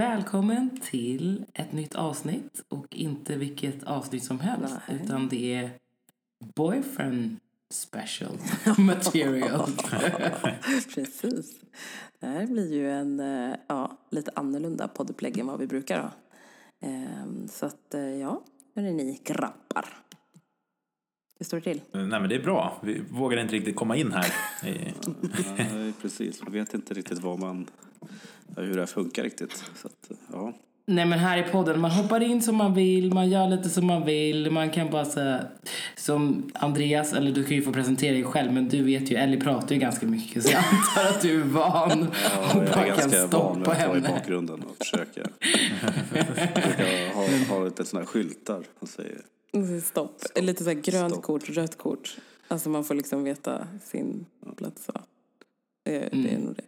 Välkommen till ett nytt avsnitt. Och inte vilket avsnitt som helst, Nej. utan det är boyfriend special material. Precis. Det här blir ju en eh, ja, lite annorlunda poddupplägg än vad vi brukar ha. Ehm, Så att, eh, ja, hörni ni grabbar. Hur står det till? Nej men det är bra. Vi vågar inte riktigt komma in här. Nej, precis. Man vet inte riktigt vad man, hur det här funkar riktigt. Så att, ja. Nej men här i podden, man hoppar in som man vill, man gör lite som man vill. Man kan bara säga, som Andreas, eller du kan ju få presentera dig själv, men du vet ju, Ellie pratar ju ganska mycket så jag antar att du är van Ja, och jag är bara kan ganska van att vara i bakgrunden och försöka, försöka ha, ha lite sådana här skyltar som säger Stopp. Lite så här grönt Stopp. kort, rött kort. Alltså man får liksom veta sin plats. va? Eh, Det är Mm. nog det.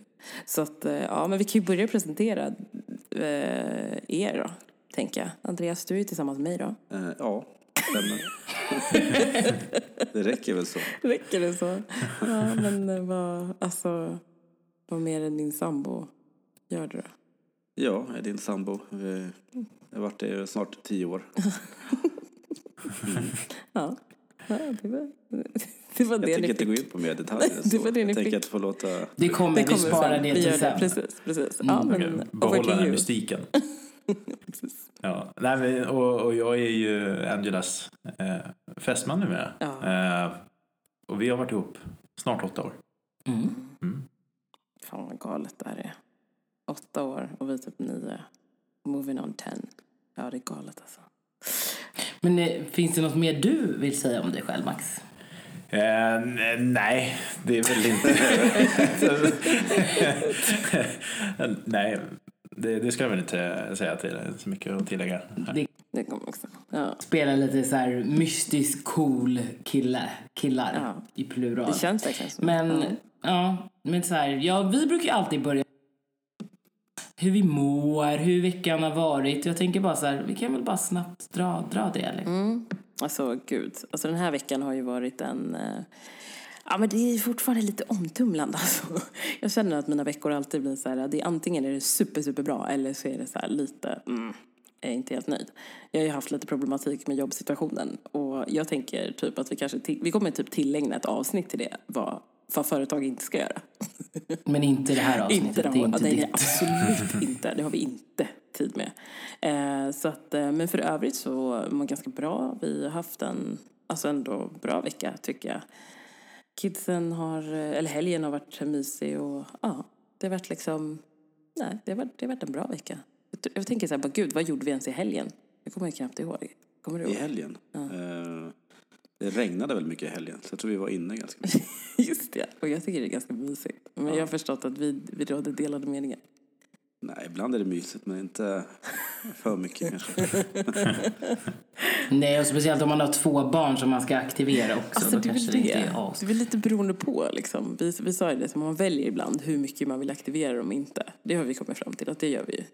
Så att, eh, ja, men vi kan ju börja presentera eh, er då, tänker jag. Andreas, du är ju tillsammans med mig då. eh, ja, stämmer. det räcker väl så. Räcker det så? Ja, men vad, alltså, vad mer än din sambo gör du då? Ja, jag är din sambo. Jag har varit det snart tio år. Ja, ja det var det. Var Jag det tänker ni inte gå fick. in på mer detaljer. Det var det ni jag tänker fick. att få låta... Det kommer, Det vi kommer sparar sen. det Vi till sen. Precis, precis. Ja, men, over Behålla den mystiken. Ja. Nej, men, och, och jag är ju Angelas eh, fästman numera. Ja. Eh, och vi har varit ihop snart åtta år. Mm. Mm. Fan vad galet det här är. Åtta år och vi typ nio. Moving on ten. Ja, det är galet alltså. Men eh, finns det något mer du vill säga om dig själv, Max? Eh, n- nej, det är väl inte... nej, det, det ska jag väl inte säga till så mycket att tillägga. Det Det kommer också. Ja. spelar lite så här mystisk cool kille, killar Ja. i plural. Det känns verkligen så. Men, Ja. ja, men så här, ja, vi brukar ju alltid börja hur vi mår, hur veckan har varit. Jag tänker bara så här, vi kan väl bara snabbt dra, dra det eller? Mm. Alltså gud, alltså den här veckan har ju varit en... Eh, ja men det är fortfarande lite omtumlande alltså. Jag känner att mina veckor alltid blir så här, det är antingen är det super, super bra eller så är det så här lite, mm, jag är inte helt nöjd. Jag har ju haft lite problematik med jobbsituationen och jag tänker typ att vi kanske, till, vi kommer typ tillägna ett avsnitt till det, vad, vad företag inte ska göra. Men inte det här avsnittet, Inte det är de, inte nej, ditt. absolut inte. Det har vi inte tid med. Eh, så att, eh, men för övrigt så mår jag ganska bra. Vi har haft en alltså ändå bra vecka tycker jag. Kidsen har, eh, eller helgen har varit mysig och ja, det har varit liksom, nej, det har varit, det har varit en bra vecka. Jag, jag tänker så här, bara, gud, vad gjorde vi ens i helgen? Jag kommer knappt ihåg. Kommer du I ihåg? helgen. Eh, det regnade väl mycket i helgen, så jag tror vi var inne ganska mycket. Just det, och jag tycker det är ganska mysigt. Men jag har förstått att vi, vi hade delade meningar. Nej, ibland är det mysigt, men inte för mycket kanske. Nej, och speciellt om man har två barn som man ska aktivera också. Alltså, det, kanske det inte är det är väl lite beroende på. Liksom. Vi, vi sa ju det, så man väljer ibland hur mycket man vill aktivera dem inte. Det har vi kommit fram till att det gör vi ju.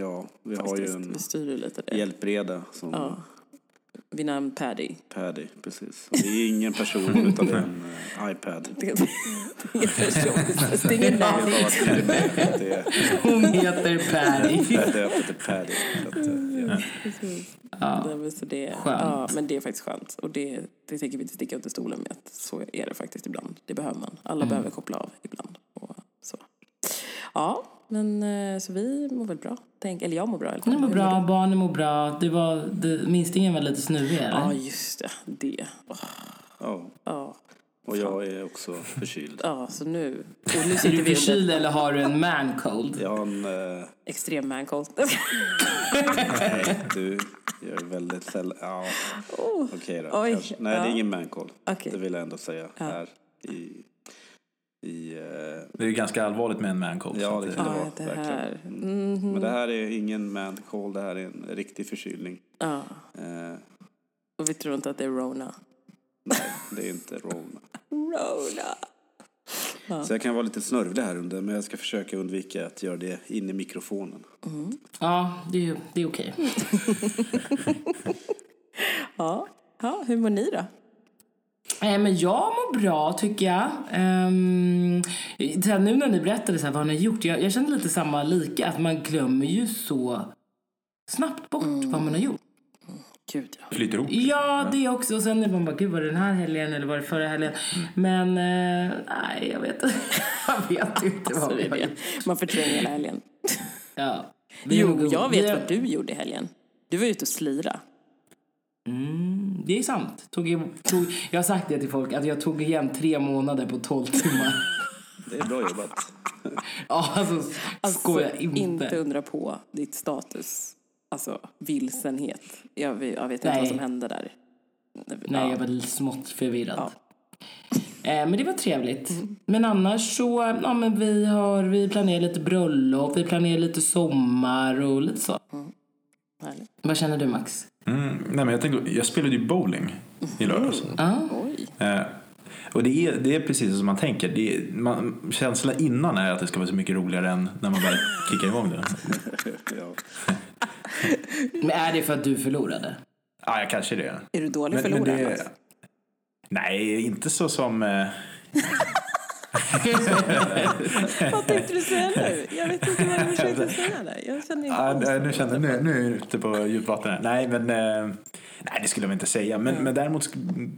Ja, vi har ju faktiskt. en styr ju det. hjälpreda som Ja. Vid namn Paddy. Paddy, precis. Och Det är ingen person utan en eh, iPad. Det är ingen person. Det är ingen namn. Hon heter Patty. döpt till Paddy. Eh, ja. Så det, Skönt. Ja, men det är faktiskt skönt. Och det, det tänker vi inte sticka under stolen med att så är det faktiskt ibland. Det behöver man. Alla Mm. behöver koppla av ibland. Och så. Ja, men eh, så vi mår väl bra. Tänk, eller jag mår bra i alla fall. Ni mår bra, du? barnen mår bra. Det var, det, minstingen var lite snuvig eller? Ja, just det. Det. Åh, ja, Ja, och jag är också förkyld. ja, så nu... Och nu Är du förkyld eller har du en man cold? Jag har en... Eh, extrem mancold. nej, du gör väldigt sällan... Ja, okej då. Oh. Oj. Nej, det ja. är ingen mancall. Okej. Det vill jag ändå säga här i... i eh, Det är ju ganska allvarligt med en mancold. Ja, så det att, kan det Ja, vara, det verkligen. här. Mhm. Men det här är ingen mancall, det här är en riktig förkylning. Ja, Eh, och vi tror inte att det är Rona. nej, det är inte Rona. Rona! Så jag kan vara lite snörvlig här under, men jag ska försöka undvika att göra det in i mikrofonen. Ja, det är, det är okej. Ja. ja, hur mår ni då? Eh, men jag mår bra tycker jag. Um, nu när ni berättade så här, vad ni har gjort, jag, jag känner lite samma lika. Att man glömmer ju så snabbt bort vad man har gjort. Gud, ja. Flyter ihop. Ja, det också. Och sen är man bara, gud var det den här helgen eller var det förra helgen? Men eh, nej, jag vet Jag vet inte vad det vi är har gjort. Man förtränger hela helgen. Ja. Jo, jag vet vad du gjorde i helgen. Du var ute och slira. Mm, det är sant. Tog, tog, jag har sagt det till folk, att jag tog igen tre månader på 12 timmar. Det är bra jobbat. ja, alltså, skoja inte. inte undra på ditt status. Alltså vilsenhet. Jag, vet- jag vet inte Nej. vad som hände där. Nej, jag var smått förvirrad. Ja. Eh, men det var trevligt. Men annars så, ja men vi har, vi planerar lite bröllop, vi planerar lite sommar och lite så. Härligt. Vad känner du Max? Mm, nej, men jag, tänkte, jag spelade ju bowling i lördags. Ja. Oj. Eh, och det är, det är precis som man tänker. Det är, man, känslan innan är att det ska vara så mycket roligare än när man väl kickar igång det. Men är det för att du förlorade? Ja, jag kanske det. Är du dålig Men, men förlorare? det, Max? nej, inte så som... Eh, Vad tänkte du säga nu? Jag vet inte vad du försökte säga där. Jag känner inte Ja, nej, nu, känner, nu, nu är jag ute på djupt vatten här. Nej, men eh, nej, det skulle jag inte säga. Men, men däremot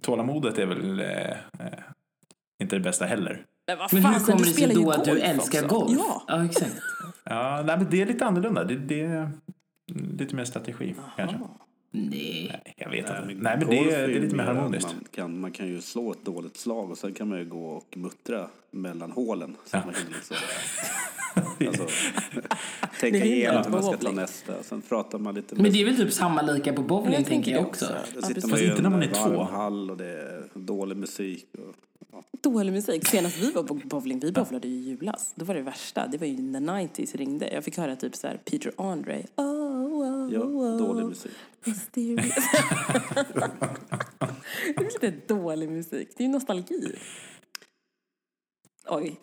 tålamodet är väl eh, eh, inte det bästa heller. Men vad Men hur kommer det sig då att du älskar också. golf? Ja. ja exakt. Ja, nej, men det är lite annorlunda. Det, det är lite mer strategi kanske. Nej. Nej, Jag vet inte. Nej, men det, det är lite mer harmoniskt. Man kan, man kan ju slå ett dåligt slag och sen kan man ju gå och muttra mellan hålen. Så att man liksom, alltså, tänka igenom hur man ska ta nästa. Sen pratar man lite Men det är väl typ samma lika på bowling Jag tänker jag också. också. Då Ja, sitter precis. man Fast inte när man är två. hall och det är dålig musik. Och, Dålig musik. Senast vi var på bowling, vi bowlade ju i julas. Då var det värsta. Det var ju när 90s ringde. Jag fick höra typ så här Peter Andre. Oh, ja, oh, dålig musik. mysterious. det är lite dålig musik. Det är ju nostalgi. Oj.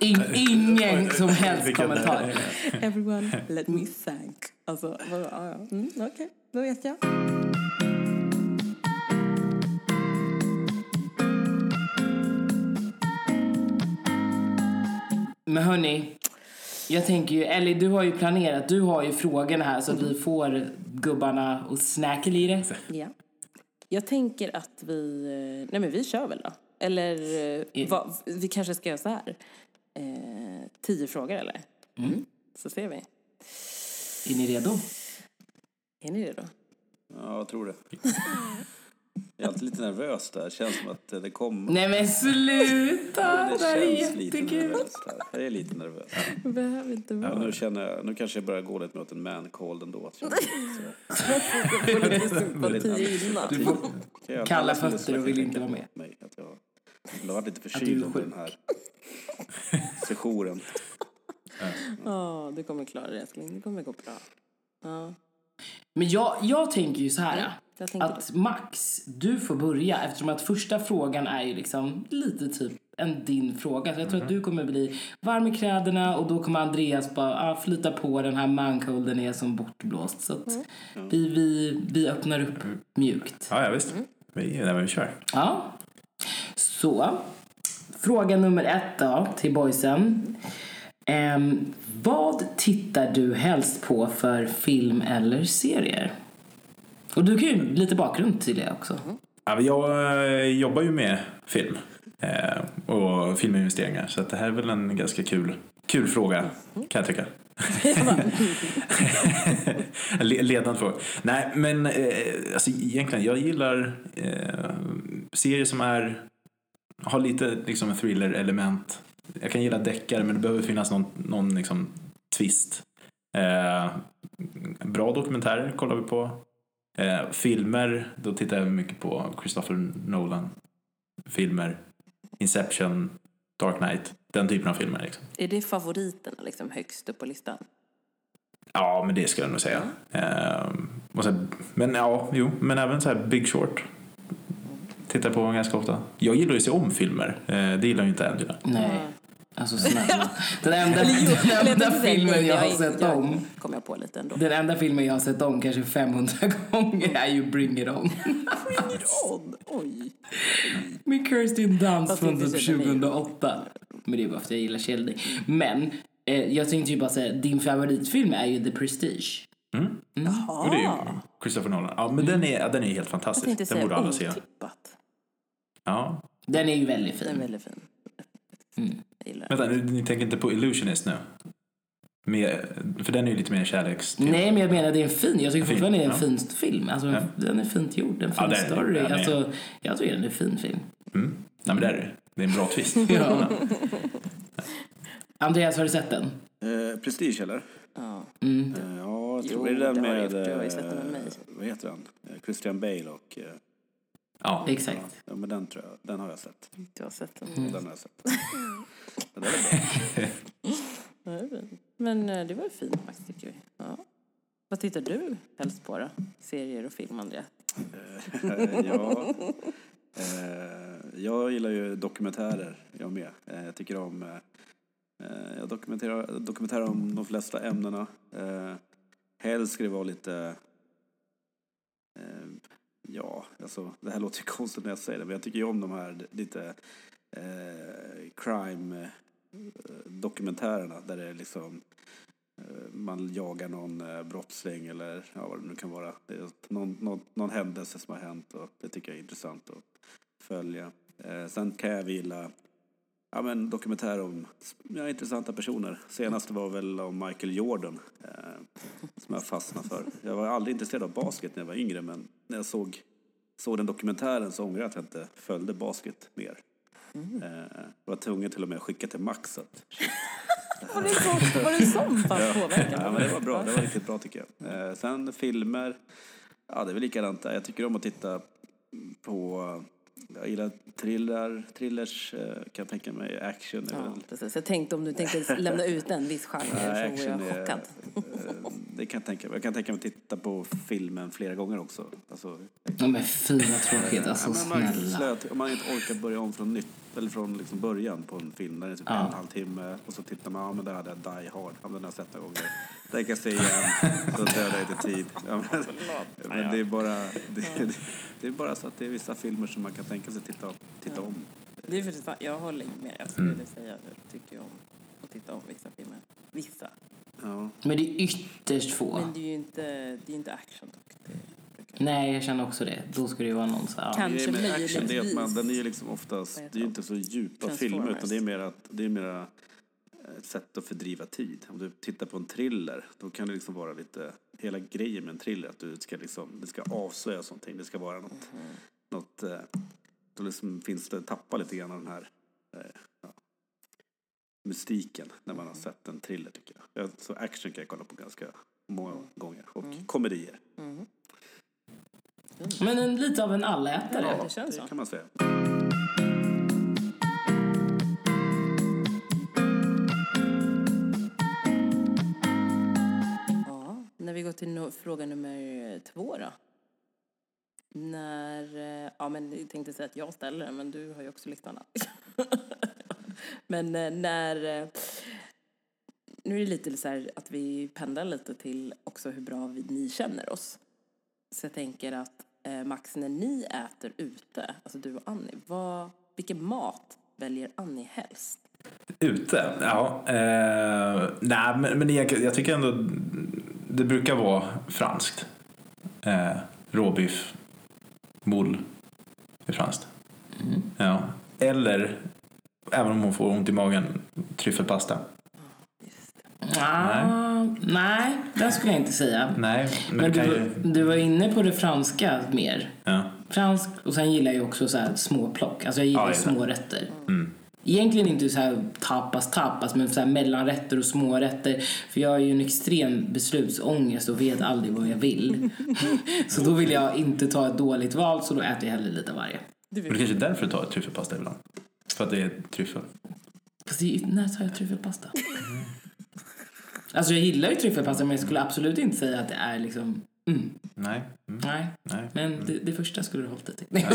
In, ingen som helst kommentar. Everyone let me thank. Alltså, vad- ja, ja. Mm, okej, då vet jag. Men hörni, jag tänker ju, Ellie du har ju planerat, du har ju frågorna här så att vi får gubbarna och snacka lite. Ja. Jag tänker att vi... eh, Nej, men vi kör väl då. Eller eh, vad, vi kanske ska göra så här. Eh, tio frågor, eller? Mm. Så ser vi. Är ni redo? Är ni redo? Ja, jag tror det. Jag är alltid lite nervös där. Känns som att det kommer. Nej men sluta! det Det här är känns lite jättekul. Jag är lite nervös. Behöver inte Ja, vara. nu, känner jag, nu kanske jag börjar gå lite mot en ändå. Få lite sympati innan. Du får Kalla fötter och vill inte vara med. Mig, att jag, har varit lite är förkyld under den här sessionen. Ja, du kommer klara det, älskling. Det kommer gå bra. Ja, Men jag, jag tänker ju så här. tänker Att Max, du får börja eftersom att första frågan är ju liksom lite typ en din fråga. Så jag tror att du kommer bli varm i kläderna och då kommer Andreas bara ah, flyta på den här mancolden är som bortblåst. Så att vi, vi, vi öppnar upp mjukt. Ja, ja visst. Vi, nej, men vi kör. Ja. Så. Fråga nummer ett då till boysen. Ehm, vad tittar du helst på för film eller serier? Och du kan ju lite bakgrund till det också. Men jag eh, jobbar ju med film eh, och filminvesteringar så det här är väl en ganska kul, kul fråga kan jag tycka. Le- Ledande fråga. Nej, men eh, alltså, egentligen, jag gillar eh, serier som är, har lite liksom en thriller-element. Jag kan gilla deckare men det behöver finnas någon, någon liksom, twist. Eh, bra dokumentärer kollar vi på. Eh, filmer, då tittar jag mycket på Christopher Nolan. Filmer, Inception, Dark Knight, den typen av filmer. Liksom. Är det favoriterna liksom högst upp på listan? Ja, men det skulle jag nog säga. Eh, och sen, men ja, jo, men även så här Big Short. Tittar på ganska ofta. Jag gillar ju att se om filmer. Eh, det gillar ju inte Angela. Nej. Alltså snälla. Den enda, den enda filmen jag har sett om kom jag på lite ändå. Den enda filmen jag har sett om kanske 500 gånger är ju Bring It On. Bring it on! Oj. Med Kirsten Dunst från typ så den är- 2008. Men det är bara för att jag gillar Sheldon. Men eh, jag tänkte ju bara säga, din favoritfilm är ju The Prestige. Och det är ju Christopher Nolan. Ja, men den är, den är helt Jag fantastisk. tänkte Den säga borde alla se. otippat. Ja. Den är ju väldigt Den är fin. väldigt fin. Mm. Jag. Vänta, ni, ni tänker inte på Illusionist nu? Med, för den är ju lite mer kärleks... Nej, men jag menar det är en fin. Jag tycker Fin, fortfarande det är en ja. fin film. Alltså, Ja. Den är fint gjord. En fin Ja, är- story. den är- Alltså, jag tycker den är en fin film. Mm. Nej, men det är det. Det är en bra twist. Ja. Andreas, har du sett den? Eh, Prestige eller? Ja. Mm. Eh, ja, jag Jo, tror det är den har med... gjort. Du har ju sett den med eh, mig. Vad heter han? Eh, Christian Bale och... eh, Ja. Exakt. Ja, men den tror jag. Den har jag sett. Du har sett den. Mm. Den har jag sett. Den är bra. Men eh, det var ju fint faktiskt tycker vi. Ja. Vad tittar du helst på då? Serier och film, Andrea? Eh, ja. Eh, jag gillar ju dokumentärer, jag med. Jag tycker om... Jag dokumenterar, dokumenterar om de flesta ämnena. Eh, helst ska det vara lite... Ja, alltså det här låter ju konstigt när jag säger det, men jag tycker ju om de här lite eh, crime-dokumentärerna eh, där det är liksom eh, man jagar någon eh, brottsling eller ja, vad det nu kan vara. Det är någon, någon, någon händelse som har hänt och det tycker jag är intressant att följa. Eh, sen kan jag gilla ja, men dokumentär om ja, intressanta personer. Senaste var väl om Michael Jordan eh, som jag fastnade för. Jag var aldrig intresserad av basket när jag var yngre men när jag såg, såg den dokumentären så ångrade jag att jag inte följde basket mer. Eh, jag var tvungen till och med att skicka till Max att Var det så, var det sån fast påverkan? Ja, men det var bra. Det var riktigt bra tycker jag. Eh, sen filmer, ja det är väl likadant där. Jag tycker om att titta på, jag gillar thriller, thrillers, eh, kan jag tänka mig, action. Ja, precis. Jag tänkte om du tänkte lämna ut en viss genre Nej, så var jag action är- chockad. eh, Det kan jag tänka mig. Jag kan tänka mig att titta på filmen flera gånger också. Alltså, Ja, men fina tråkigt. Alltså ja, men man, snälla. slöt, om man inte orkar börja om från nytt eller från liksom början på en film där det är typ Ja. en och en halv timme och så tittar man, ja men där hade jag Die Hard, ja, men den har jag sett några gånger. Den kan jag se igen, så dödar jag lite tid. Ja, men, men det är bara, det, det är bara så att det är vissa filmer som man kan tänka sig titta, titta om. Det är för fan, jag håller med. Jag skulle vilja säga att jag tycker om att titta om vissa filmer. Vissa. Ja. Men det är ytterst få. Men det är ju inte, det är inte action dock. Det Nej, jag känner också det. Då ska det ju vara någon så här... Kan- Kanske med action det är att man, den är ju liksom oftast, det är ju inte så djupa filmer utan det är mer att, det är mera ett sätt att fördriva tid. Om du tittar på en thriller, då kan det liksom vara lite, hela grejen med en thriller, att du ska liksom, det ska avslöjas någonting, det ska vara något, något eh, då liksom finns det, tappa lite grann av den här eh, ja, mystiken när man har sett en thriller tycker jag. Så action kan jag kolla på ganska många gånger, och komedier. Mm. Men en, lite av en allätare. Ja, det känns så. Det kan man säga. Ja, när vi går till no- fråga nummer två då. När, eh, ja men jag tänkte säga att jag ställer den, men du har ju också lyssnarna. men eh, när, eh, nu är det lite så här att vi pendlar lite till också hur bra vi, ni känner oss. Så jag tänker att eh, Max, när ni äter ute, alltså du och Annie, vad, vilken mat väljer Annie helst? Ute? Ja. Eh, nej, men, men egentligen, jag tycker ändå det brukar vara franskt. Eh, råbiff, moule är franskt. Ja. Eller, även om hon får ont i magen, tryffelpasta. Ah, nej, det skulle jag inte säga. Nej, men, Men du, ju... du var inne på det franska mer. Ja. Fransk, och sen gillar jag också så här småplock. Alltså jag gillar Ja, jag små rätter. Mm. Egentligen inte så här tapas tapas, men så här mellanrätter och smårätter. För jag har ju en extrem beslutsångest och vet aldrig vad jag vill. så då vill jag inte ta ett dåligt val, så då äter jag hellre lite av varje. Men det kanske är därför du tar tryffelpasta ibland. För att det är tryffel. Fast det, är- när tar jag tryffelpasta? Alltså jag gillar ju tryffelpasta men jag skulle absolut inte säga att det är liksom Mm. Nej. Mm. Nej, Nej. men det, det första skulle du hållit dig till. Nej,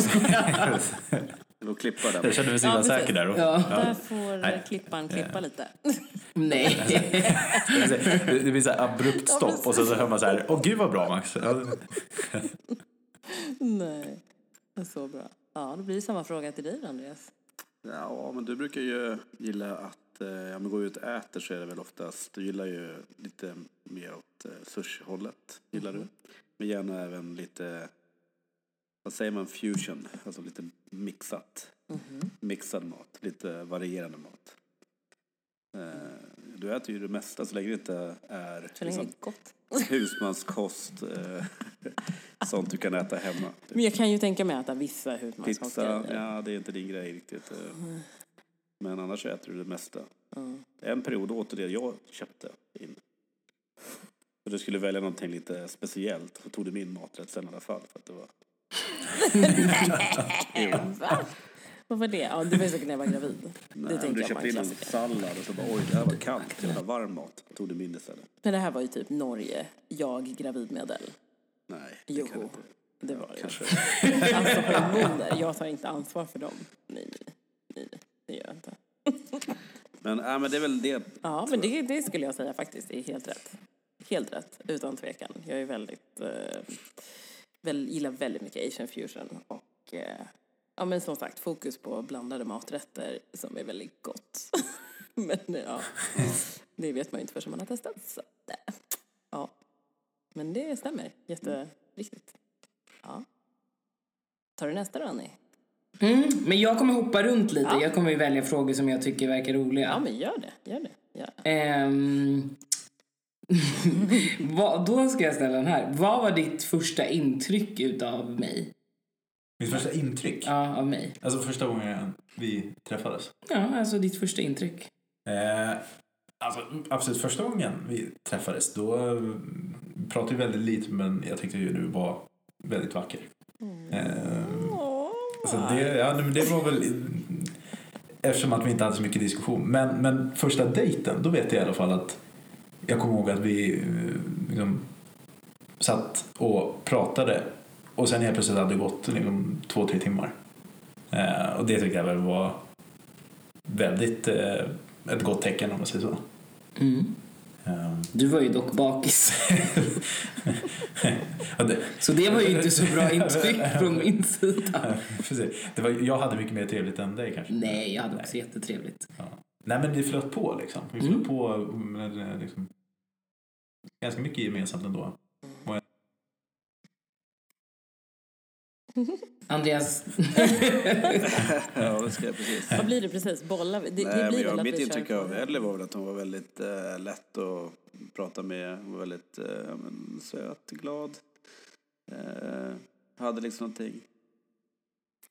jag klippa där. Jag kände mig så Ja, himla precis. säker där. Och, Ja. Där får Nej. klipparen klippa lite. Nej. Det det blir så här abrupt stopp och så, så hör man så här, åh gud vad bra Max. Ja, Nej, så bra. Ja, då blir det samma fråga till dig Andreas. Ja, men du brukar ju gilla att eh, ja, men gå ut och äter så är det väl oftast. Du gillar ju lite mer åt eh, sushi-hållet. Gillar du? Men gärna även lite, vad säger man, fusion. Alltså lite mixat. Mixad mat. Lite varierande mat. Eh, du äter ju det mesta så länge det inte är liksom, husmanskost. Eh, sånt du kan äta hemma. Typ Men jag kan ju tänka mig att äta vissa husmanskostgrejer. Pizza, ja det är inte din grej riktigt. Men annars äter du det mesta. Mm. En period åt det jag köpte in. Så du skulle välja någonting lite speciellt. Så tog du min maträtt sen i alla fall. För att det var... Va? Vad var det? Ja, det var säkert när jag var gravid. Nej, det du köpte in en sallad och så bara oj det här var kallt. Det var varm mat. Tog du min istället. Men det här var ju typ Norge, jag gravidmedel. Nej, det kan Jo, inte. det var det. Kanske. Alltså hormoner, jag tar inte ansvar för dem. Nej, nej det gör jag inte. Men, äh, men det är väl det. Ja, men det, det skulle jag säga faktiskt är helt rätt. Helt rätt, utan tvekan. Jag är väldigt, eh, väl, gillar väldigt mycket asian fusion och eh, ja, men som sagt fokus på blandade maträtter som är väldigt gott. men ja, det vet man ju inte förrän man har testat. Så, eh, ja, men det stämmer jätteriktigt. Ja. Tar du nästa då, Annie? Mm, men jag kommer hoppa runt lite. Ja. Jag kommer ju välja frågor som jag tycker verkar roliga. Ja, men gör det. Gör det. Gör det. Ehm, vad, då ska jag ställa den här. Vad var ditt första intryck utav mig? Mitt första intryck, Ja, av mig. alltså första gången vi träffades. Ja, alltså ditt första intryck. Eh, alltså, absolut första gången vi träffades då eh, pratade vi väldigt lite men jag tyckte ju du var väldigt vacker. Eh, så det, ja, men det var väl eftersom att vi inte hade så mycket diskussion. Men, men första dejten, då vet jag i alla fall att jag kommer ihåg att vi eh, liksom, satt och pratade och sen helt plötsligt hade det gått liksom, två, tre timmar. Eh, och det tycker jag väl var väldigt eh, ett gott tecken om man säger så. Mm. Eh, Du var ju dock bakis. Så det var ju inte så bra intryck från min sida. Det var, jag hade mycket mer trevligt än dig kanske. Nej, jag hade också jättetrevligt. Ja. Nej men det flöt på liksom. Vi flöt Mm. på med, eh, liksom, ganska mycket gemensamt ändå. Andreas, Ja, det ska jag precis. Vad blir det precis? Bollar? Det, Nej, det men blir jag, väl att mitt vi intryck av Ellie var väl att hon var väldigt eh, lätt att prata med. Hon var väldigt eh, men, söt, glad. Eh, hade liksom någonting,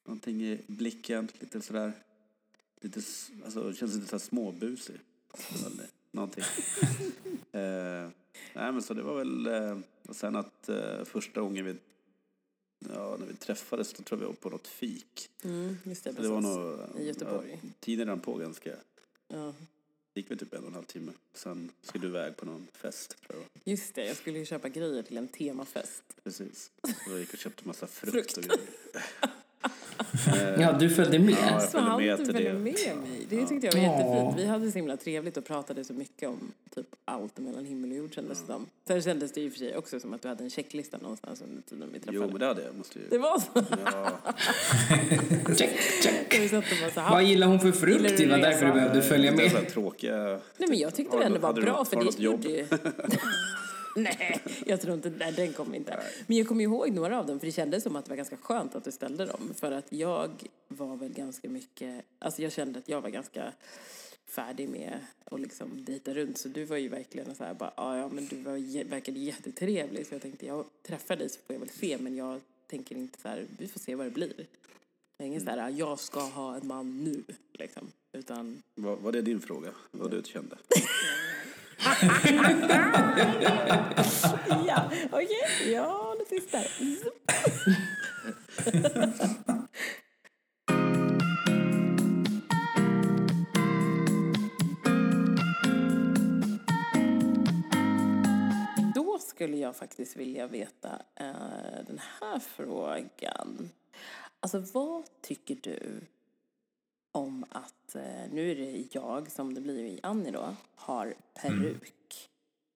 någonting i blicken, lite sådär. Lite, alltså, känns lite sådär småbusig. Eller Någonting. eh, nej, men så det var väl... Eh, och sen att eh, första gången vi, ja, när vi träffades, då tror jag vi var på något fik. Mm, just det, det var nog... I Göteborg. Ja, tiden rann på ganska Ja, det gick väl typ en och en halv timme. Sen skulle du iväg på någon fest, tror jag. just det, jag skulle ju köpa grejer till en temafest. Precis. Och jag gick och köpte massa frukt, Frukt. och grejer. Ja du följde med. Ja, jag Så följde han med till det. med mig. Det tyckte jag var Ja. jättefint. Vi hade så himla trevligt och pratade så mycket om typ allt mellan himmel och jord kändes det som. Sen kändes det ju för sig också som att du hade en checklista någonstans under tiden vi Jo, träffades. men det hade jag. Måste ju... Det var så. Ja, Check, check. Vi satt och bara så här, Vad gillar hon för frukt? du Det var därför du behövde följa det med. här tråkiga... Nej men jag tyckte det ändå var bra för har du det något jobb? gjorde ju... Nej, jag tror inte, nej den kom inte. Men jag kommer ihåg några av dem för det kändes som att det var ganska skönt att du ställde dem. För att jag var väl ganska mycket, alltså jag kände att jag var ganska färdig med att liksom dejta runt. Så du var ju verkligen så här bara, "Ah, ja men du var, verkade jättetrevlig. Så jag tänkte, jag träffar dig så får jag väl se. Men jag tänker inte så här, vi får se vad det blir. Det är ingen så här, jag ska ha en man nu liksom. Utan Var, var det din fråga? Vad du kände? Ja, okej. Ja, det sista. Då skulle jag faktiskt vilja veta eh, den här frågan. Alltså vad tycker du om att, eh, nu är det jag som det blir i Annie då, har peruk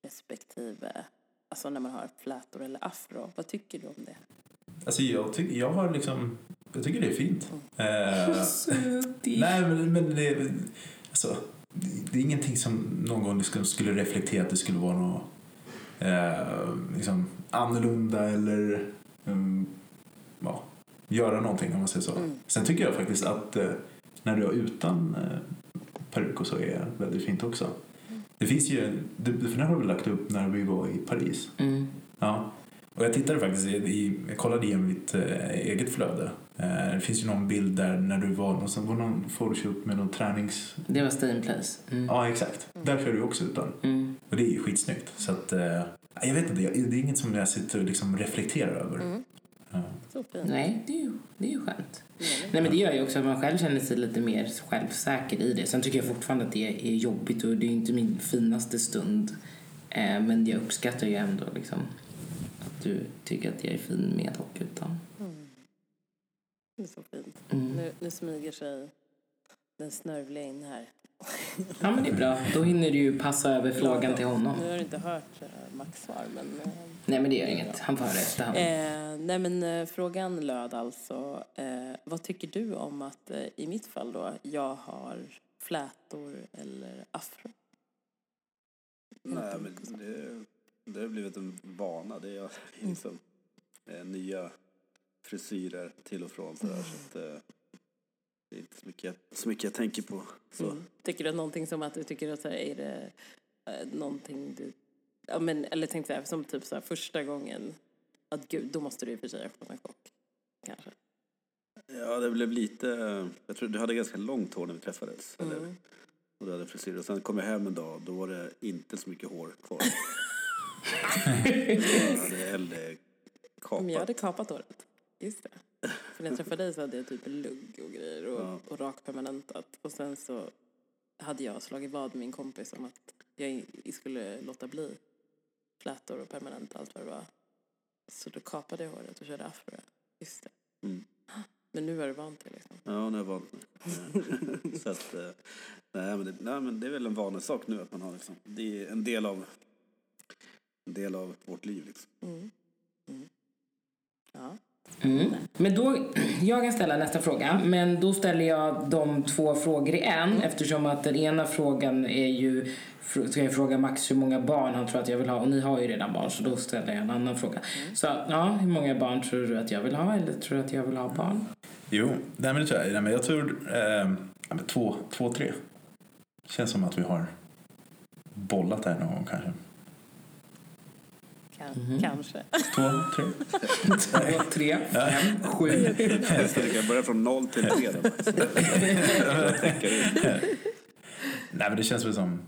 respektive, alltså när man har flätor eller afro. Vad tycker du om det? Alltså jag, tycker jag har liksom, jag tycker det är fint. Eh, nej men, men det, alltså, det är ingenting som någon gång liksom skulle reflektera att det skulle vara något eh, liksom annorlunda eller um, ja, göra någonting om man säger så. Mm. Sen tycker jag faktiskt att eh, när du är utan eh, peruk och så är väldigt fint också. Det finns ju, det, för det har vi lagt upp när vi var i Paris. Mm. Ja. Och jag tittade faktiskt, i, jag kollade igenom mitt eh, eget flöde. Eh, det finns ju någon bild där när du var någonstans, var någon photoshoot med någon tränings... Det var Stay in Place. Mm. Ja, exakt. Där kör du också utan. Mm. Och det är ju skitsnyggt. Så att, jag vet inte, det är inget som jag sitter och liksom reflekterar över. Mm. Så fint. Nej, det är ju, det är ju skönt. Mm. Nej, men det gör ju också att man själv känner sig lite mer självsäker i det. Sen tycker jag fortfarande att det är jobbigt och det är inte min finaste stund. Eh, men jag uppskattar ju ändå liksom att du tycker att jag är fin med och utan. Det är så fint. Mm. Nu, nu smyger sig den snörvliga in här. Ja, men det är bra. Då hinner du ju passa över frågan till honom. Nu har du inte hört eh, Max svar, men... eh, Nej, men det gör inget. Han får höra efterhand. Eh, nej men eh, frågan löd alltså, eh, vad tycker du om att eh, i mitt fall då, jag har flätor eller afro? Nej, men det, det har blivit en vana. Det är liksom eh, nya frisyrer till och från sådär. Så att, eh, det är inte så mycket, så mycket jag tänker på. Mm. Tycker du att någonting som att du tycker att så här, är det eh, någonting du, ja men eller tänk så här, som typ så här första gången, att gud, då måste du i och för sig öppna chock. Kanske. Ja, det blev lite... Jag tror du hade ganska långt hår när vi träffades. Eller, Mm. och du hade frisyr. Och sen kom jag hem en dag, då var det inte så mycket hår kvar. jag hade kapat. Men jag hade kapat håret. Just det. När jag träffade dig så hade jag typ lugg och grejer och, Ja. och rakpermanentat. Och sen så hade jag slagit vad med min kompis om att jag skulle låta bli flätor och permanent allt vad det var. Så då kapade jag håret och körde afro. Just det. Mm. Men nu är du van till liksom. Ja, nu har jag vant mig. så att, eh, nej, men det, nej, men det är väl en vanesak nu att man har liksom, det är en del av, en del av vårt liv liksom. Mm. Mm. Mm. Men då, jag kan ställa nästa fråga, men då ställer jag de två frågor i en eftersom att den ena frågan är ju ska jag fråga Max hur många barn han tror att jag vill ha och ni har ju redan barn så då ställer jag en annan fråga. Så ja, hur många barn tror du att jag vill ha eller tror du att jag vill ha barn? Jo, nej, men det tror jag. Nej, men jag tror eh, två, två, tre. Känns som att vi har bollat där någon gång kanske. Kan, Kanske. Två, tre. Två, tre, fem, sju. Det kan börja från noll till tre. Jag. Nej, men det känns väl som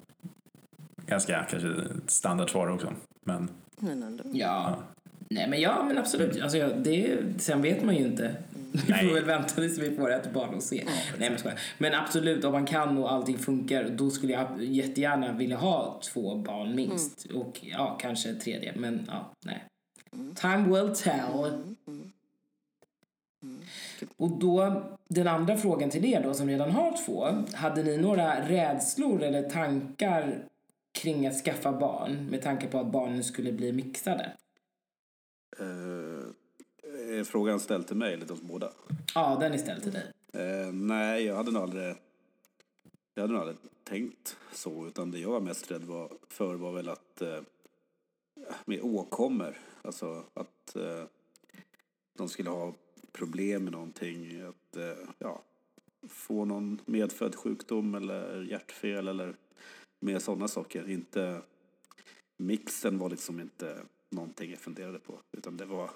ganska kanske ett standardsvar också. Men Men ändå. Ja. Nej men ja men absolut. Alltså, jag- det, sen vet man ju inte. Vi får väl vänta tills vi får ett barn och se. Nej men skojar. Men absolut om man kan och allting funkar då skulle jag jättegärna vilja ha två barn minst. Och ja kanske ett tredje men ja nej. Time will tell. Och då den andra frågan till er då som redan har två. Hade ni några rädslor eller tankar kring att skaffa barn med tanke på att barnen skulle bli mixade? Eh, är frågan ställd till mig eller till oss båda? Ja, den är ställd till dig. Eh, nej, jag hade nog aldrig, jag hade nog aldrig tänkt så. Utan det jag var mest rädd var, för var väl att eh, med åkommor. Alltså att eh, de skulle ha problem med någonting. Att eh, ja, få någon medfödd sjukdom eller hjärtfel eller mer sådana saker. Inte, mixen var liksom inte någonting jag funderade på. Utan det var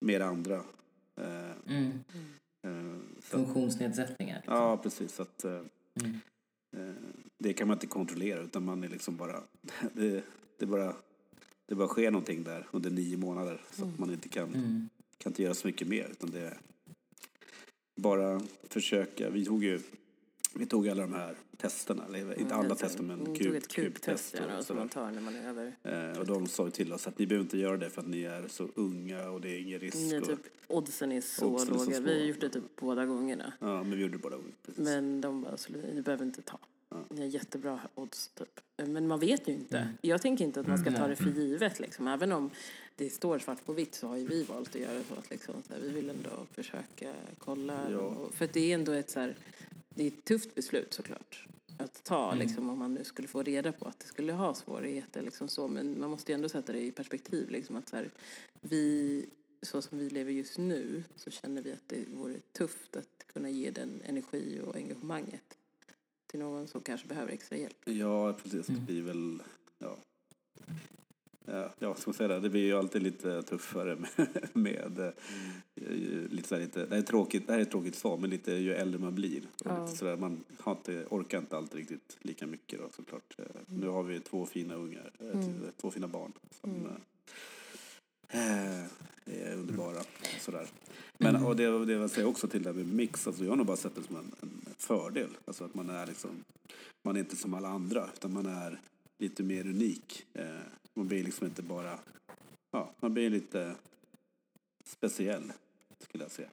mer andra. Eh, Mm. eh, Funktionsnedsättningar. liksom. Ja, precis. Att, eh, Mm. eh, det kan man inte kontrollera utan man är liksom bara... Det, det, bara, det bara sker någonting där under nio månader så att man inte kan, Mm. kan inte göra så mycket mer. Utan det är bara försöka. Vi tog ju vi tog alla de här testerna, eller inte alla tester men Mm, kub, ett kubtest och som sådär. man tar när man är över. Eh, och de sa ju till oss att ni behöver inte göra det för att ni är så unga och det är ingen risk. Ni, och, typ, oddsen är så Oddsen är så låga. Vi har gjort det typ båda gångerna. Ja, men vi gjorde det båda gånger. Precis. Men de bara, så, ni behöver inte ta. Ja. Ni har jättebra odds typ. Men man vet ju inte. Mm. Jag tänker inte att man ska ta det för givet liksom. Även om det står svart på vitt så har ju vi valt att göra så att liksom, så här, vi vill ändå försöka kolla. Ja. Och, för det är ändå ett så här, det är ett tufft beslut såklart. Att ta liksom om man nu skulle få reda på att det skulle ha svårigheter liksom så. Men man måste ju ändå sätta det i perspektiv liksom att så här, vi så som vi lever just nu så känner vi att det vore tufft att kunna ge den energi och engagemanget till någon som kanske behöver extra hjälp. Ja, precis. Det blir väl... Ja. Ja, ja, ska säga det? Det blir ju alltid lite tuffare med... med eh, lite så lite, det, här är tråkigt, det här är tråkigt svar, men lite ju äldre man blir. Ja. så där, man har inte, orkar inte alltid riktigt lika mycket då, såklart. Eh, Nu har vi två fina ungar, eh, Mm. två fina barn som Mm. eh, är underbara. Sådär. Men och det, det jag säger också till det med mix, alltså jag har nog bara sett det som en, en fördel. Alltså att man är liksom, man är inte som alla andra, utan man är lite mer unik. Eh, man blir liksom inte bara, ja, man blir lite speciell, skulle jag säga.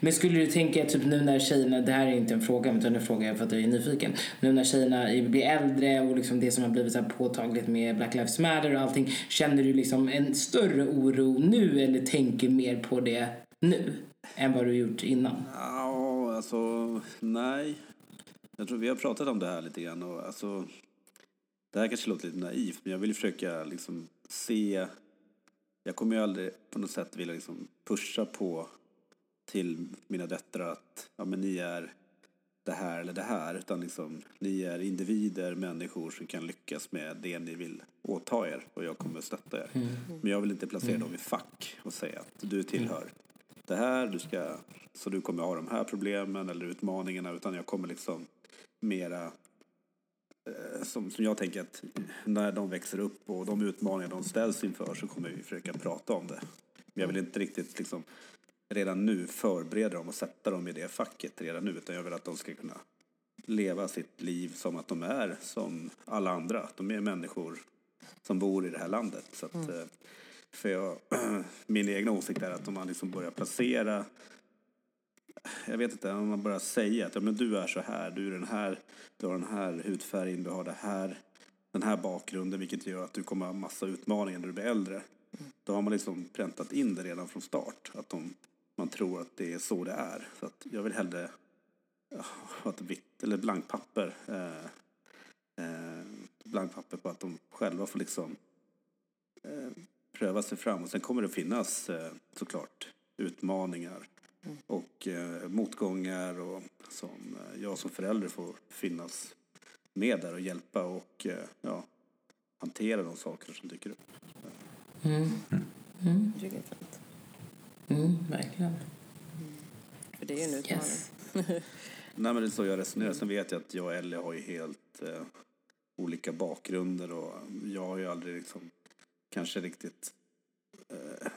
Men skulle du tänka typ nu när tjejerna, det här är inte en fråga utan en fråga för att jag är nyfiken. Nu när tjejerna blir äldre och liksom det som har blivit så här påtagligt med Black Lives Matter och allting. Känner du liksom en större oro nu eller tänker mer på det nu än vad du gjort innan? Ja, alltså nej. Jag tror vi har pratat om det här lite grann och alltså det här kanske låter lite naivt men jag vill försöka liksom se. Jag kommer ju aldrig på något sätt vilja liksom pusha på till mina döttrar att ja, men ni är det här eller det här utan liksom ni är individer, människor som kan lyckas med det ni vill åta er och jag kommer stötta er. Men jag vill inte placera dem i fack och säga att du tillhör det här, du ska, så du kommer ha de här problemen eller utmaningarna utan jag kommer liksom mera som, som jag tänker att när de växer upp och de utmaningar de ställs inför så kommer vi försöka prata om det. Men jag vill inte riktigt liksom redan nu förbereda dem och sätta dem i det facket redan nu utan jag vill att de ska kunna leva sitt liv som att de är som alla andra. Att de är människor som bor i det här landet. Så att, eh, för jag, min egna åsikt är att om man liksom börjar placera jag vet inte, om man bara säger att ja, men du är så här, du är den här, du har den här hudfärgen, du har det här, den här bakgrunden vilket gör att du kommer ha massa utmaningar när du blir äldre. Då har man liksom präntat in det redan från start, att de, man tror att det är så det är. Så att jag vill hellre ha ett vitt eller blankt papper. Eh, eh, blankt papper på att de själva får liksom eh, pröva sig fram. Och sen kommer det finnas eh, såklart utmaningar och eh, motgångar och som eh, jag som förälder får finnas med där och hjälpa och eh, ja, hantera de saker som dyker upp. Mm. Är fint. Mm, verkligen. För det är ju en utmaning. Yes. Nej, men det är så jag resonerar. Sen vet jag att jag och Ellie har ju helt eh, olika bakgrunder och jag har ju aldrig liksom kanske riktigt eh,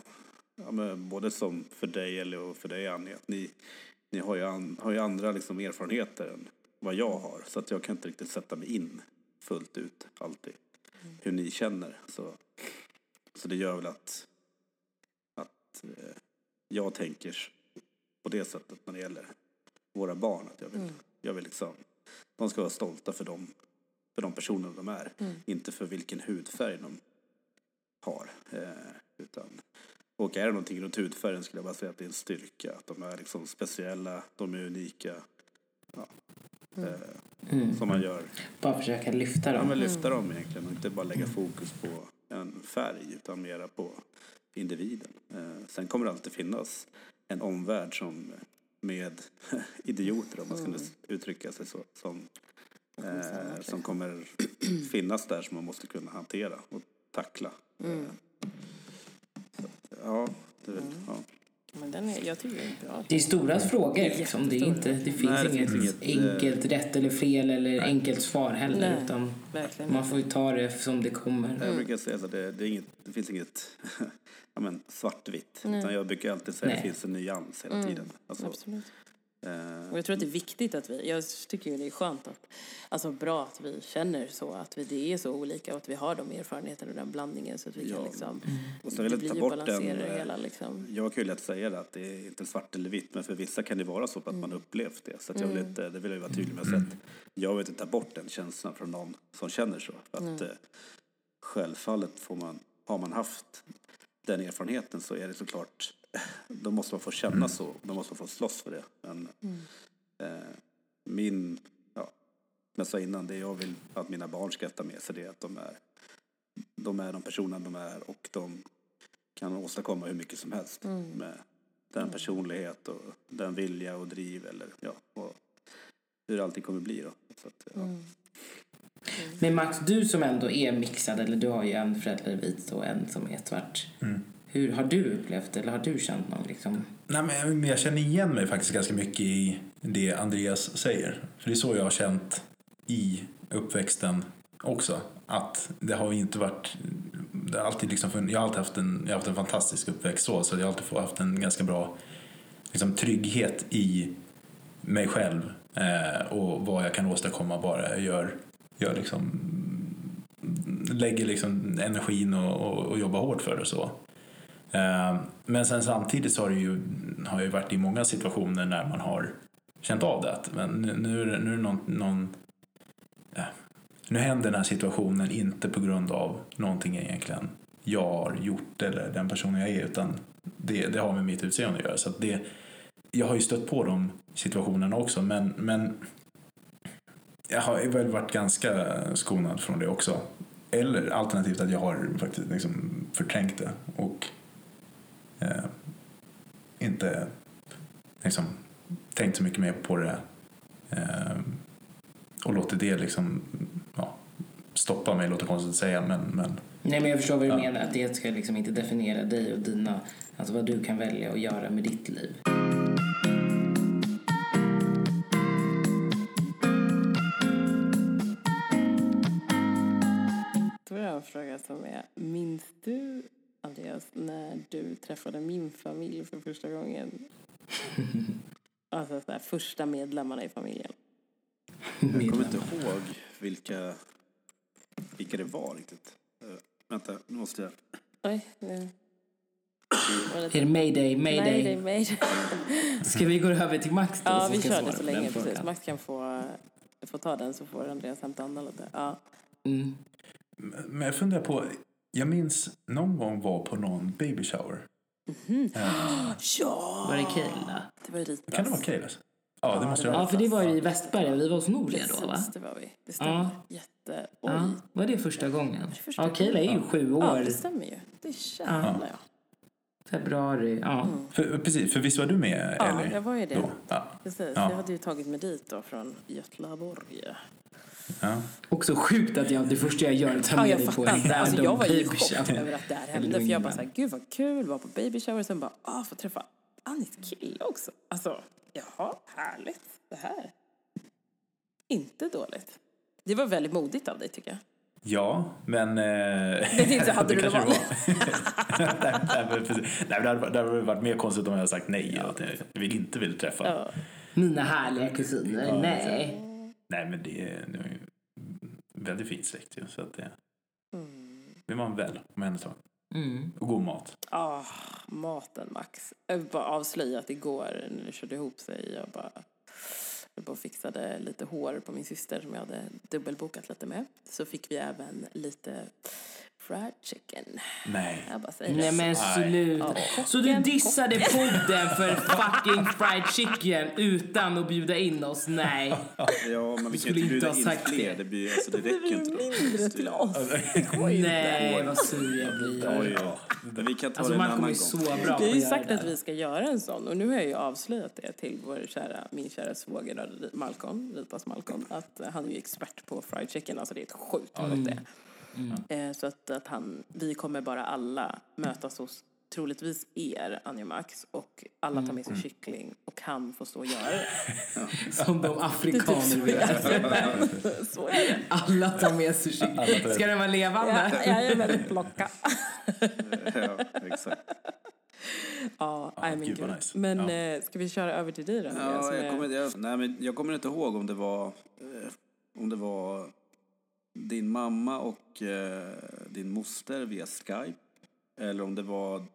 ja, både som för dig Ellie och för dig Annie att ni, ni har, ju an, har ju andra liksom erfarenheter än vad jag har så att jag kan inte riktigt sätta mig in fullt ut alltid hur ni känner. Så, så det gör väl att, att eh, jag tänker på det sättet när det gäller våra barn. Att jag vill, jag vill liksom, de ska vara stolta för de, för de personer de är. Inte för vilken hudfärg de har. Eh, utan, och är det någonting runt hudfärgen skulle jag bara säga att det är en styrka. Att de är liksom speciella, de är unika. Ja. Eh, Mm. Som man gör. Bara försöka lyfta Ja, dem. men lyfta dem egentligen och inte bara lägga fokus på en färg utan mera på individen. Eh, sen kommer det alltid finnas en omvärld som med idioter om man skulle uttrycka sig så. Som, eh, som kommer finnas där som man måste kunna hantera och tackla. Mm. Ja, det är väl, ja. Men den är, jag tycker det är bra. Det är stora frågor liksom. Det, är inte, det finns Nej, det inget, finns inget, eh, enkelt rätt eller fel eller enkelt svar heller. Nej. Utan Verkligen. man får ju ta det som det kommer. Jag brukar säga att det, det, är inget, det finns inget ja, men svartvitt. Nej. Utan jag brukar alltid säga att det Nej. finns en nyans hela Mm. tiden. Alltså, Absolut. Och jag tror att det är viktigt att vi, jag tycker ju det är skönt att, alltså bra att vi känner så, att vi, det är så olika och att vi har de erfarenheterna och den blandningen så att vi Ja. kan liksom, Och sen vill det ta blir bort balansera den, det eh, hela liksom. Jag kan ju lätt säga det att det är inte svart eller vitt men för vissa kan det vara så att Mm. man upplevt det. Så jag vill inte, det vill jag vara tydlig med. Så att jag vill inte ta bort den känslan från någon som känner så. Att eh, självfallet får man, har man haft den erfarenheten så är det såklart, då måste man få känna så. Då måste man få slåss för det. Men eh, min, ja, som jag sa innan, det jag vill att mina barn ska ta med sig det är att de är, de är de personer de är och de kan åstadkomma hur mycket som helst med den personlighet och den vilja och driv eller ja, och hur allting kommer bli då. Så att, ja. Men Max, du som ändå är mixad, eller du har ju en förälder vit och en som är svart. Hur har du upplevt eller har du känt någon liksom? Nej, men jag känner igen mig faktiskt ganska mycket i det Andreas säger. För det är så jag har känt i uppväxten också. Att det har inte varit... Det har alltid liksom, funnits- jag, har alltid haft en, jag har haft en fantastisk uppväxt så, så jag har alltid haft en ganska bra liksom, trygghet i mig själv eh, och vad jag kan åstadkomma bara jag gör, gör liksom, lägger liksom energin och, och, och jobbar hårt för det. Så. Eh, men sen samtidigt så har, det ju, har jag varit i många situationer när man har känt av det. att, Men nu, nu, nu är det någon, någon eh, nu händer den här situationen inte på grund av någonting egentligen jag har gjort eller den personen jag är utan det, det har med mitt utseende att göra. Så att det, jag har ju stött på de situationerna också men, men jag har väl varit ganska skonad från det också. Eller alternativt att jag har faktiskt liksom förträngt det och eh, inte liksom tänkt så mycket mer på det eh, och låtit det liksom ja, stoppa mig, låter konstigt att säga men, men Nej men jag förstår vad du Ja. menar, att det ska liksom inte definiera dig och dina, alltså vad du kan välja att göra med ditt liv. En fråga som är, minns du Andreas när du träffade min familj för första gången? Alltså så här, första medlemmarna i familjen. Jag kommer inte ihåg vilka, vilka det var riktigt. Eh, vänta, nu måste jag... Oj, nu. Är det mayday, mayday? Nej, det är mig. Ska vi gå över till Max då? Ja, vi kör det så länge. Precis. Max kan få, få ta den så får Andreas hämta andan lite. Ja. Mm. Men jag funderar på, jag minns någon gång var på någon baby shower. ja! Var det Kayla? Det var ju Ritas. Kan det vara Kaylas? Ja, det Ja, måste det det var Ja, vara. för det var ju i Västberga, vi var hos Noria då va? Det var vi. Det stämmer. Ja. Jätte... Oj. Ja, var det första gången? första Ja, Kayla är ju sju Ja, år. det stämmer ju. Det känner jag. Februari, ja. För, precis, för visst var du med Ja, Ellie? jag var ju det. Då? Ja. Precis. Ja. Jag hade ju tagit mig dit då från Götlaborg. Ja. Också sjukt att jag, det första jag gör är att ta Ja, med jag dig på en fattar. Alltså, jag random var ju i baby chock över att det här hände. För jag bara såhär, gud vad kul, var på baby shower. Sen bara, ah, få träffa Annis kille också. Alltså, jaha, härligt. Det här. Inte dåligt. Det var väldigt modigt av dig tycker jag. Ja, men... Eh, Det inte hade du kanske det var. nej, men det hade, det varit mer konstigt om jag hade sagt nej och att jag vill inte vill träffa. Ja. Mina härliga kusiner, Ja, nej. Nej, men det är, det är ju väldigt fint släkt ju. Så att det Mm. vill man väl omhänderta. Mm. Och god mat. Ah, maten Max. Jag bara avslöjat igår när det körde ihop sig. Jag bara, jag bara fixade lite hår på min syster som jag hade dubbelbokat lite med. Så fick vi även lite fried chicken. Nej. Jag bara säger Nej det. men sluta. Ja, Så du dissade podden för fucking fried chicken utan att bjuda in oss? Nej. Ja, men vi kan skulle inte bjuda ha in sagt fler. det. Det, blir, alltså, det räcker inte då. mindre till oss. Nej, vad sur jag blir. Oj, ja. Men vi kan ta Alltså det en annan gång. så bra Vi har ju sagt det. att vi ska göra en sån och nu har jag ju avslöjat det till vår kära, min kära svåger Malcolm, Ripas Malcolm, att han är ju expert på fried chicken, alltså det är ett sjukt gott det. Eh, Så att, att han, vi kommer bara alla mötas hos troligtvis er, Anja Max, och alla tar med sig kyckling och han får stå och göra det. Som de afrikaner vi är. Så är det. Alla tar med sig kyckling. Ska den vara levande? Ja, jag är väldigt plocka. Ja, exakt. Ja, Ja, nej, men gud, nice. Men Ja. eh, ska vi köra över till dig då? Ja, jag, kommer, jag, nej, men jag kommer inte ihåg om det var, eh, om det var din mamma och eh, din moster via Skype. Eller om det var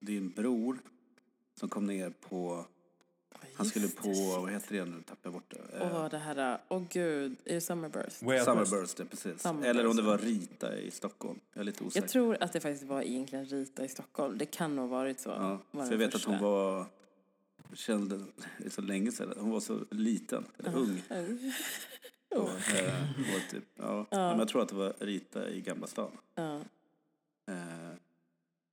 din bror som kom ner på... Han skulle på, shit. vad heter det nu, tappade jag bort det. Och vad det här, åh gud, är det Summerburst? West. Summerburst, ja, precis. Summerburst, Eller om det var Rita i Stockholm. Jag är lite osäker. Jag tror att det faktiskt var egentligen Rita i Stockholm. Det kan nog ha varit så. Ja, var för jag vet första. att hon var... Kände, det är så länge sedan. Hon var så liten, eller ung. Och, eh, var typ, ja. Men jag tror att det var Rita i Gamla stan. Ja, Eh,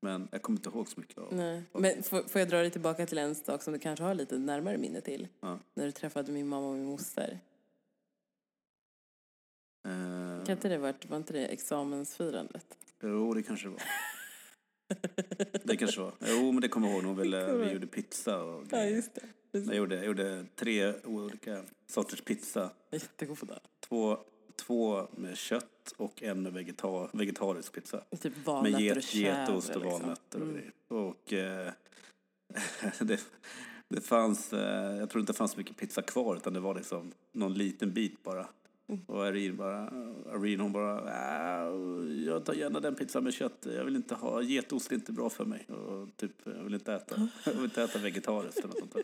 men jag kommer inte ihåg så mycket av nej. Men får, får jag dra dig tillbaka till en sak som du kanske har lite närmare minne till? Ja. När du träffade min mamma och min moster. Eh, Kan inte det varit, var inte det examensfirandet? Jo, det kanske det var. Det kanske var. Jo, men det kommer jag ihåg. Hon ville, vi gjorde pizza och Ja, grejer. just det. Jag gjorde, jag gjorde tre olika sorters pizza. Jättegoda. Två, två med kött och en med vegeta, vegetarisk pizza. Typ Med valnötter och get, chèvre, getost och liksom. valnötter och grejer. Och eh, det, det fanns, eh, jag tror inte det fanns mycket pizza kvar utan det var liksom någon liten bit bara. Mm. Och Irene bara, Irene hon bara, "Ah, jag tar gärna den pizzan med kött. Jag vill inte ha, getost är inte bra för mig. Och typ, jag vill inte äta, jag vill inte äta vegetariskt eller något sånt där.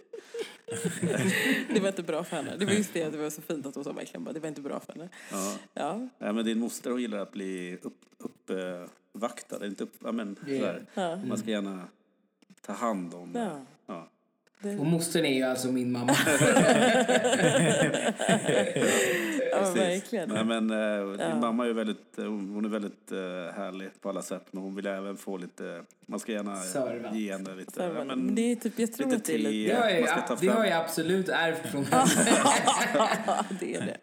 Det var inte bra för henne. Det var just det, det var så fint att hon sa verkligen bara, det var inte bra för henne. Ja. Ja, Ja, men din moster hon gillar att bli upp, uppvaktad. Eller inte upp, ja, men, sådär. ja. Man ska gärna ta hand om. ja. Ja. Och mostern är ju alltså min mamma. Ja, Precis. verkligen. Nej, men, eh, Ja. Din mamma är ju väldigt, eh, hon är väldigt eh, härlig på alla sätt. Men hon vill även få lite, man ska gärna Serva. ge henne lite. Ja, men, det är typ, jag tror lite att det är lite... Det har jag, ta det har jag absolut ärvt från Ja, det är det.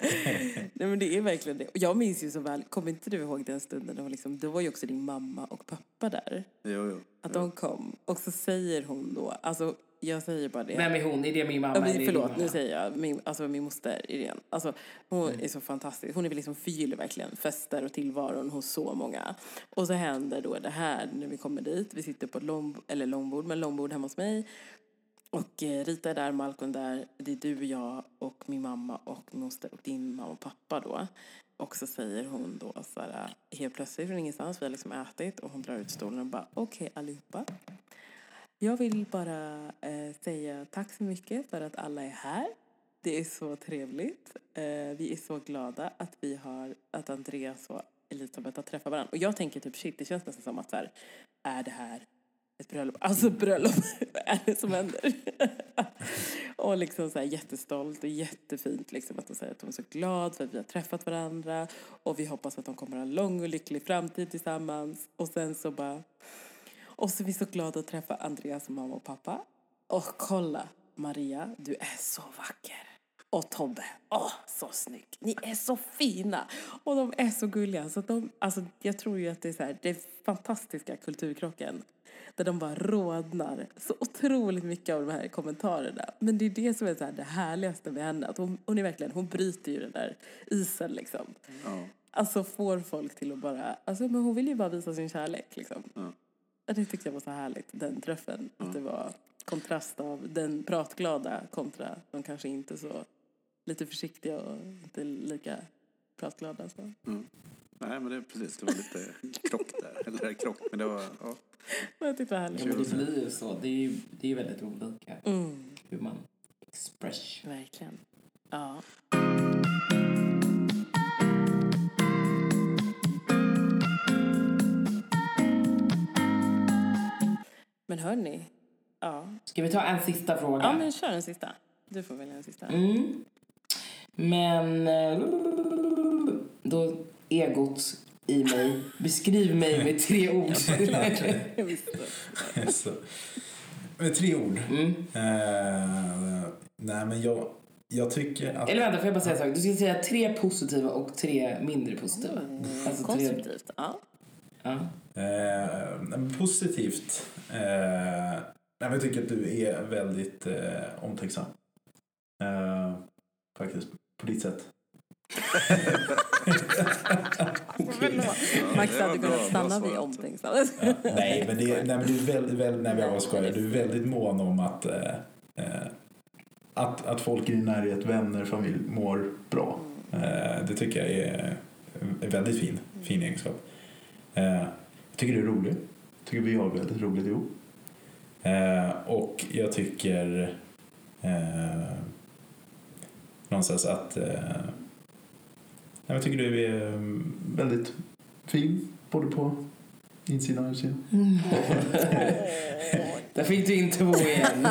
Nej, men det är verkligen det. Och jag minns ju så väl, kommer inte du ihåg den stunden? Var, liksom, det var ju också din mamma och pappa där. jo, jo. Att de kom. Och så säger hon då, alltså jag säger bara det. Vem är hon? Är det min mamma? Ja, men, förlåt, nu säger jag min, alltså, min moster Irene. Alltså, hon Mm. är så fantastisk. Hon är väl liksom förgyller verkligen fester och tillvaron hos så många. Och så händer då det här när vi kommer dit. Vi sitter på ett lång, eller långbord, men långbord hemma hos mig. Och eh, Rita är där, Malcolm där. Det är du, jag och min mamma och min moster och din mamma och pappa då. Och så säger hon då så här, helt plötsligt från ingenstans, vi har liksom ätit och hon drar ut stolen och bara okej allihopa. Jag vill bara eh, säga tack så mycket för att alla är här. Det är så trevligt. Eh, vi är så glada att vi har, att Andreas och Elisabeth har träffat varandra. Och jag tänker typ shit, det känns nästan som att så här, är det här ett bröllop? Alltså bröllop, vad är det som händer? och liksom så här jättestolt och jättefint liksom att de säger att de är så glada för att vi har träffat varandra och vi hoppas att de kommer ha en lång och lycklig framtid tillsammans. Och sen så bara och så är vi så glada att träffa Andreas mamma och pappa. Och kolla, Maria, du är så vacker. Och Tobbe, åh, så snygg. Ni är så fina. Och de är så gulliga. Så de, alltså, jag tror ju att det är så här, det är fantastiska kulturkrocken. Där de bara rodnar så otroligt mycket av de här kommentarerna. Men det är det som är så här, det härligaste med henne. Att hon, hon är verkligen, hon bryter ju den där isen liksom. Ja. Alltså får folk till att bara, alltså men hon vill ju bara visa sin kärlek liksom. Ja. Ja, Det tyckte jag var så härligt, den träffen. Att det var kontrast av den pratglada kontra de kanske inte så lite försiktiga och inte lika pratglada. Så. Mm. Nej, men det är precis, det var lite krock där. Eller krock, men det var, ja. Men jag tyckte det var Ja, härligt. men det blir ju så. Det är ju det är väldigt olika Mm, hur man express. verkligen. Ja. Men hörni, ja. Ska vi ta en sista fråga? ja men kör en sista. Du får välja en sista. Mm. Men eh, då egot i mig. Beskriv mig med tre ord. Jag visste. Så. Med tre ord. Mm. Eh, nej, men jag, jag tycker att... Eller vänta, får jag bara säga en sak? Du ska säga tre positiva och tre mindre positiva. Alltså tre, Konstruktivt. Ja. ja. Eh, men positivt. Eh, jag tycker att du är väldigt eh, omtänksam. Eh, faktiskt, på ditt sätt. Max hade kunnat stanna vid omtänksam. Nej, men, det, nej, men du är väldigt, väldigt, nej, jag skojar. Du är väldigt mån om att, eh, eh, att, att folk i din närhet, vänner, familj mår bra. Eh, det tycker jag är en väldigt fin, fin egenskap. Eh, jag tycker du är rolig. Tycker vi har väldigt roligt ihop. Eh, och jag tycker eh, någonstans att eh, jag tycker du är mm, väldigt fin både på insidan och utsidan. Där fick du in två igen.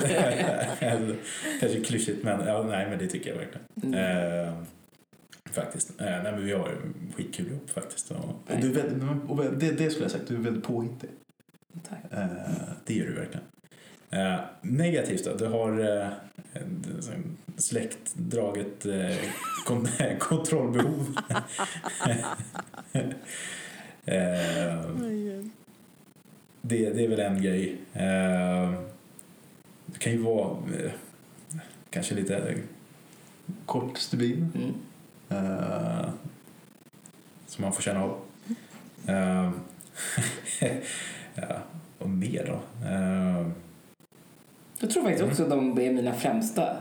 Kanske klyschigt men ja, nej men det tycker jag verkligen. Mm. Eh, faktiskt. Eh, nej men vi har skitkul ihop faktiskt. Och, och du är väldigt, och det, det skulle jag sagt, du är väldigt påhittig. Tack. Eh, det gör du verkligen. Eh, negativt då, du har eh, släktdraget eh, kon- kontrollbehov. eh, det, det är väl en grej. Eh, det kan ju vara eh, kanske lite kort stubin. Mm. Eh, som man får känna av. Och mer då? Eh, Jag tror faktiskt också att de är mina främsta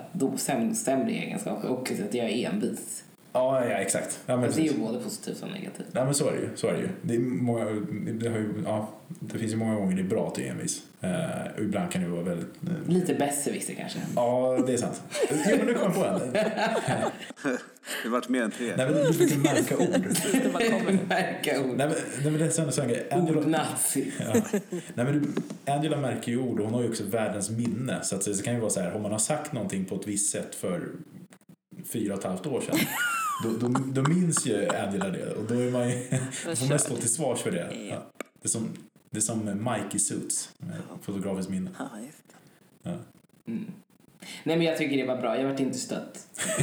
sämre egenskaper och att jag är envis. Ja, ja, exakt. Ja, men det är ju både positivt och negativt. Ja, men så är det ju. Så är det, ju. Det, är många, det, har ju, ja, det finns ju många gånger det är bra att du är envis. Och ibland kan det vara väldigt... eh, Lite besserwisser kanske. Ja, det är sant. Ja, men du kom på en. Det vart mer än tre. Nej, men du brukar märka ord. Det bara kommer. Märka ord. Nej, men, nej, men det är sån, sån grej. Angela, Ordnazi. ja. nej, men du, Angela märker ju ord och hon har ju också världens minne. Så att det kan ju vara så här, om man har sagt någonting på ett visst sätt för fyra och ett halvt år sedan. Då, då, då minns ju Angela det och då är man ju, då får man stå till svars för det. Ja. Det, är som, det är som Mike i Suits, med fotografiskt minne. Ja, just det. Mm. Nej men jag tycker det var bra, jag vart inte stött.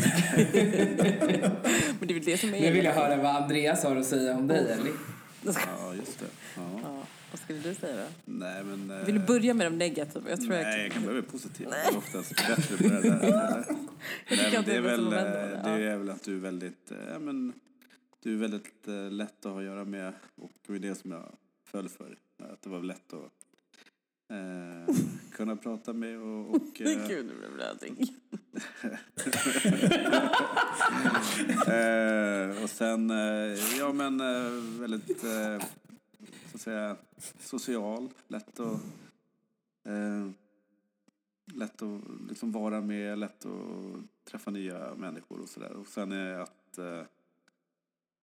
Men det är väl det som är... Nu vill jag höra vad Andreas har att säga om dig Ellie. Ja, just det. Ja. Skulle du säga då? Nej, men... eh, Vill du börja med de negativa? Jag tror Nej, jag... jag kan börja med positivt. Det är oftast bättre på det där. Nej, det, är är väl, att eh, det, är väl att du är väldigt... eh, Ja, men, du är väldigt lätt att ha att göra med och det var det som jag föll för. Att det var lätt att eh, kunna prata med och... och eh, Gud, nu blev blödig. Eh, och sen, eh, ja men eh, väldigt, så att säga, social, lätt att, eh, lätt att liksom vara med, lätt att träffa nya människor och sådär. Och sen är att eh,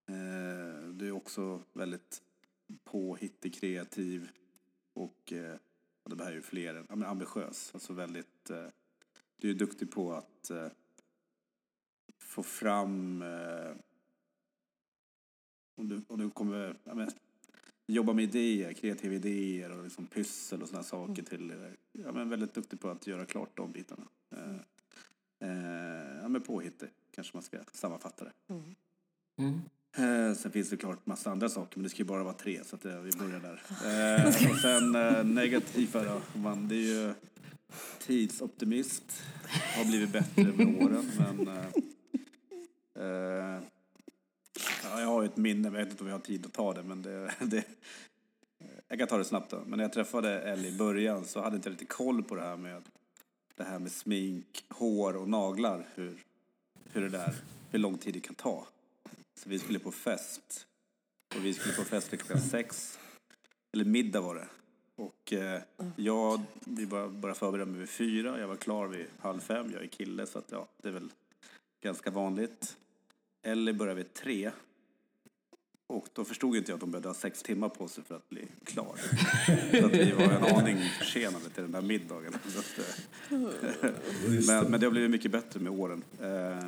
eh, du är också väldigt påhittig, kreativ och eh, ja, det här är ju fler än, men ambitiös. Alltså väldigt, eh, du är duktig på att eh, få fram eh, om, du, om du kommer ja, men, jobba med idéer, kreativa idéer och liksom pyssel och sådana saker till eh, ja, men väldigt duktig på att göra klart de bitarna. Eh, eh, ja, men påhittig kanske man ska sammanfatta det. Mm. Eh, sen finns det klart massa andra saker, men det ska ju bara vara tre, så att, eh, vi börjar där. Eh, och sen eh, negativa då, man, det är ju tidsoptimist, har blivit bättre med åren, men jag har ju ett minne, men jag vet inte om jag har tid att ta det, men det, det jag kan ta det snabbt då. Men när jag träffade Ellie i början så hade jag inte riktigt koll på det här med det här med smink, hår och naglar, hur, hur det där, hur lång tid det kan ta. Så vi skulle på fest. Och vi skulle på fest klockan sex. Eller middag var det. Och eh, jag, vi bara, bara mig vid fyra. Jag var klar vid halv fem. Jag är kille så att ja, det är väl ganska vanligt. Ellie började vid tre. Och då förstod inte jag att de behövde ha sex timmar på sig för att bli klar. Så att vi var en aning försenade till den där middagen. Eh, men, men det har blivit mycket bättre med åren. Eh, eh,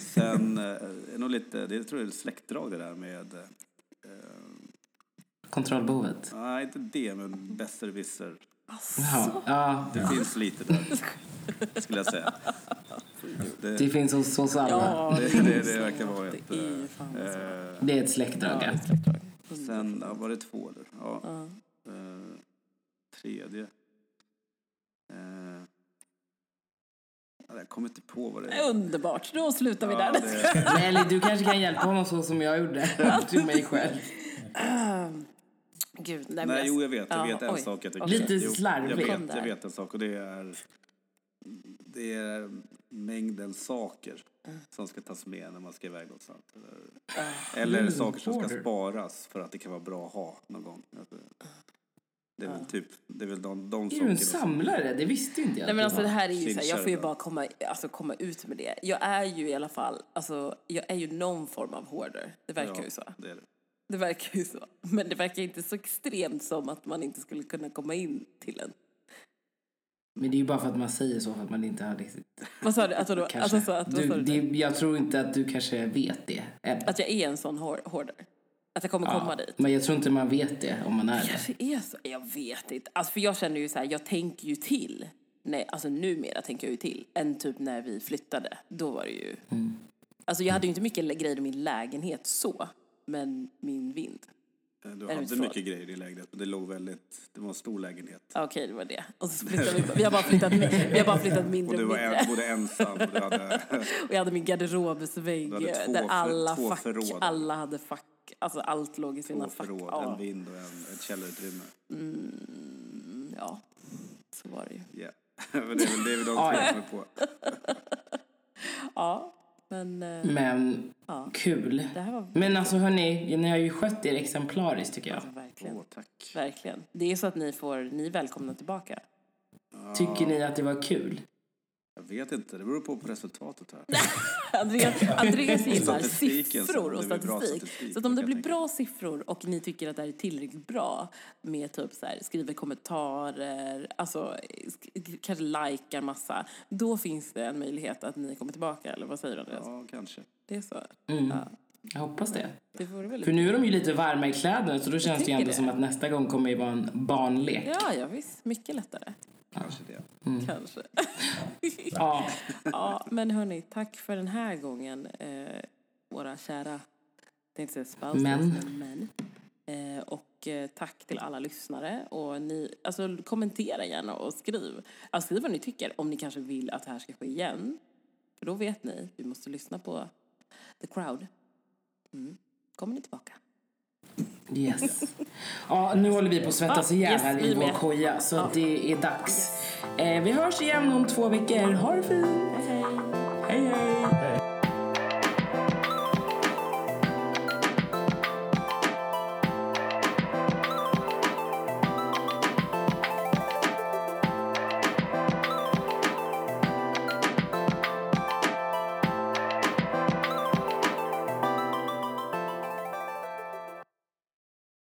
sen eh, är nog lite, det tror jag är ett släktdrag det där med, eh, Kontrollbehovet. nej inte det, men besserwisser. Ja, Det finns lite där, skulle jag säga. Det, det finns hos oss alla. Ja, det, det, det verkar vara det ett... är fan så. eh, Det är ett släktdrag. Ja, släktdrag. sen, ja, var det två eller? Ja. Ja. Eh, tredje. Eh, ja, jag kommer inte på vad det är. Underbart, då slutar vi där. det, du kanske kan hjälpa honom så som jag gjorde till mig själv. Gud, nej, men nej, jag- jo jag vet. Jag Ja, vet en oj. sak jag tycker. Lite Jag slarvigt. Kom vet, jag vet en sak och det är, det är mängden saker som ska tas med när man ska iväg någonstans. Eller, eller Mm, saker som ska sparas för att det kan vara bra att ha någon gång. Alltså, Det är väl typ, det är väl de, de Är du en som- samlare? Det visste inte jag. Nej men alltså det här är ju så här, jag får ju bara komma, alltså, komma ut med det. Jag är ju i alla fall, alltså jag är ju någon form av hoarder. Det verkar Ja, ju så. det är det. Det verkar ju så. Men det verkar inte så extremt som att man inte skulle kunna komma in till en. Men det är ju bara för att man säger så för att man inte har riktigt... Vad sa du? Alltså, då, Kanske. alltså så att, du, du? det, jag tror inte att du kanske vet det än. att jag är en sån hoard- hoarder? Att jag kommer komma dit? Men jag tror inte man vet det om man är det. kanske är så. Jag vet inte. Alltså, för jag känner ju så här, jag tänker ju till. Nej, alltså numera tänker jag ju till. Än typ när vi flyttade. Då var det ju... Mm. Alltså jag hade ju inte mycket grejer i min lägenhet så. Men min vind. Eh, Du hade mycket grejer i din lägenhet, men det låg väldigt, det var en stor lägenhet. Ja, Okej, det var det. Och så flyttade vi. Vi har bara flyttat, vi har bara flyttat mindre Och och var mindre. en, både ensam och du hade... Och jag hade min garderobsvägg två där alla två fack, förråd. alla hade fack. Alltså allt låg i sina Två fack. förråd, Ja. en vind och en, ett källarutrymme. Mm, ja, så var det ju. Yeah. Men det är väl det vi de Ja, ja. kommer på. Ja, men eh, Men ja, kul. det här var Men alltså hörni, ni har ju skött er exemplariskt tycker jag. alltså, verkligen. Åh, tack. Verkligen. Det är så att ni får, ni är välkomna tillbaka. Tycker ni att det var kul? Jag vet inte, det beror på på resultatet här. Andreas, Andreas gillar siffror och statistik. statistik, Så att om det blir jag bra siffror och ni tycker att det här är tillräckligt bra med typ så här, skriver kommentarer, alltså sk- kanske likar massa, då finns det en möjlighet att ni kommer tillbaka, eller vad säger du Andreas? Ja, kanske. Det är så? Mm. Ja, Jag hoppas det. det vore väldigt För nu är de ju lite varma i kläderna så då känns det ju ändå det. som att nästa gång kommer ju vara en barnlek. Ja, ja visst. Mycket lättare. Kanske det. Kanske. Ja. Ja, men hörni, tack för den här gången, eh, våra kära, tänkte säga spouses, men män. Eh, och eh, tack till alla lyssnare. Och ni, alltså, kommentera gärna och skriv. Alltså, skriv vad ni tycker, om ni kanske vill att det här ska ske igen. För då vet ni, vi måste lyssna på the crowd. Mm. Kommer ni tillbaka? Yes. Ja, nu håller vi på att svettas ihjäl yes, här i vår koja så det är dags. Eh, vi hörs igen om två veckor. Ha det fint!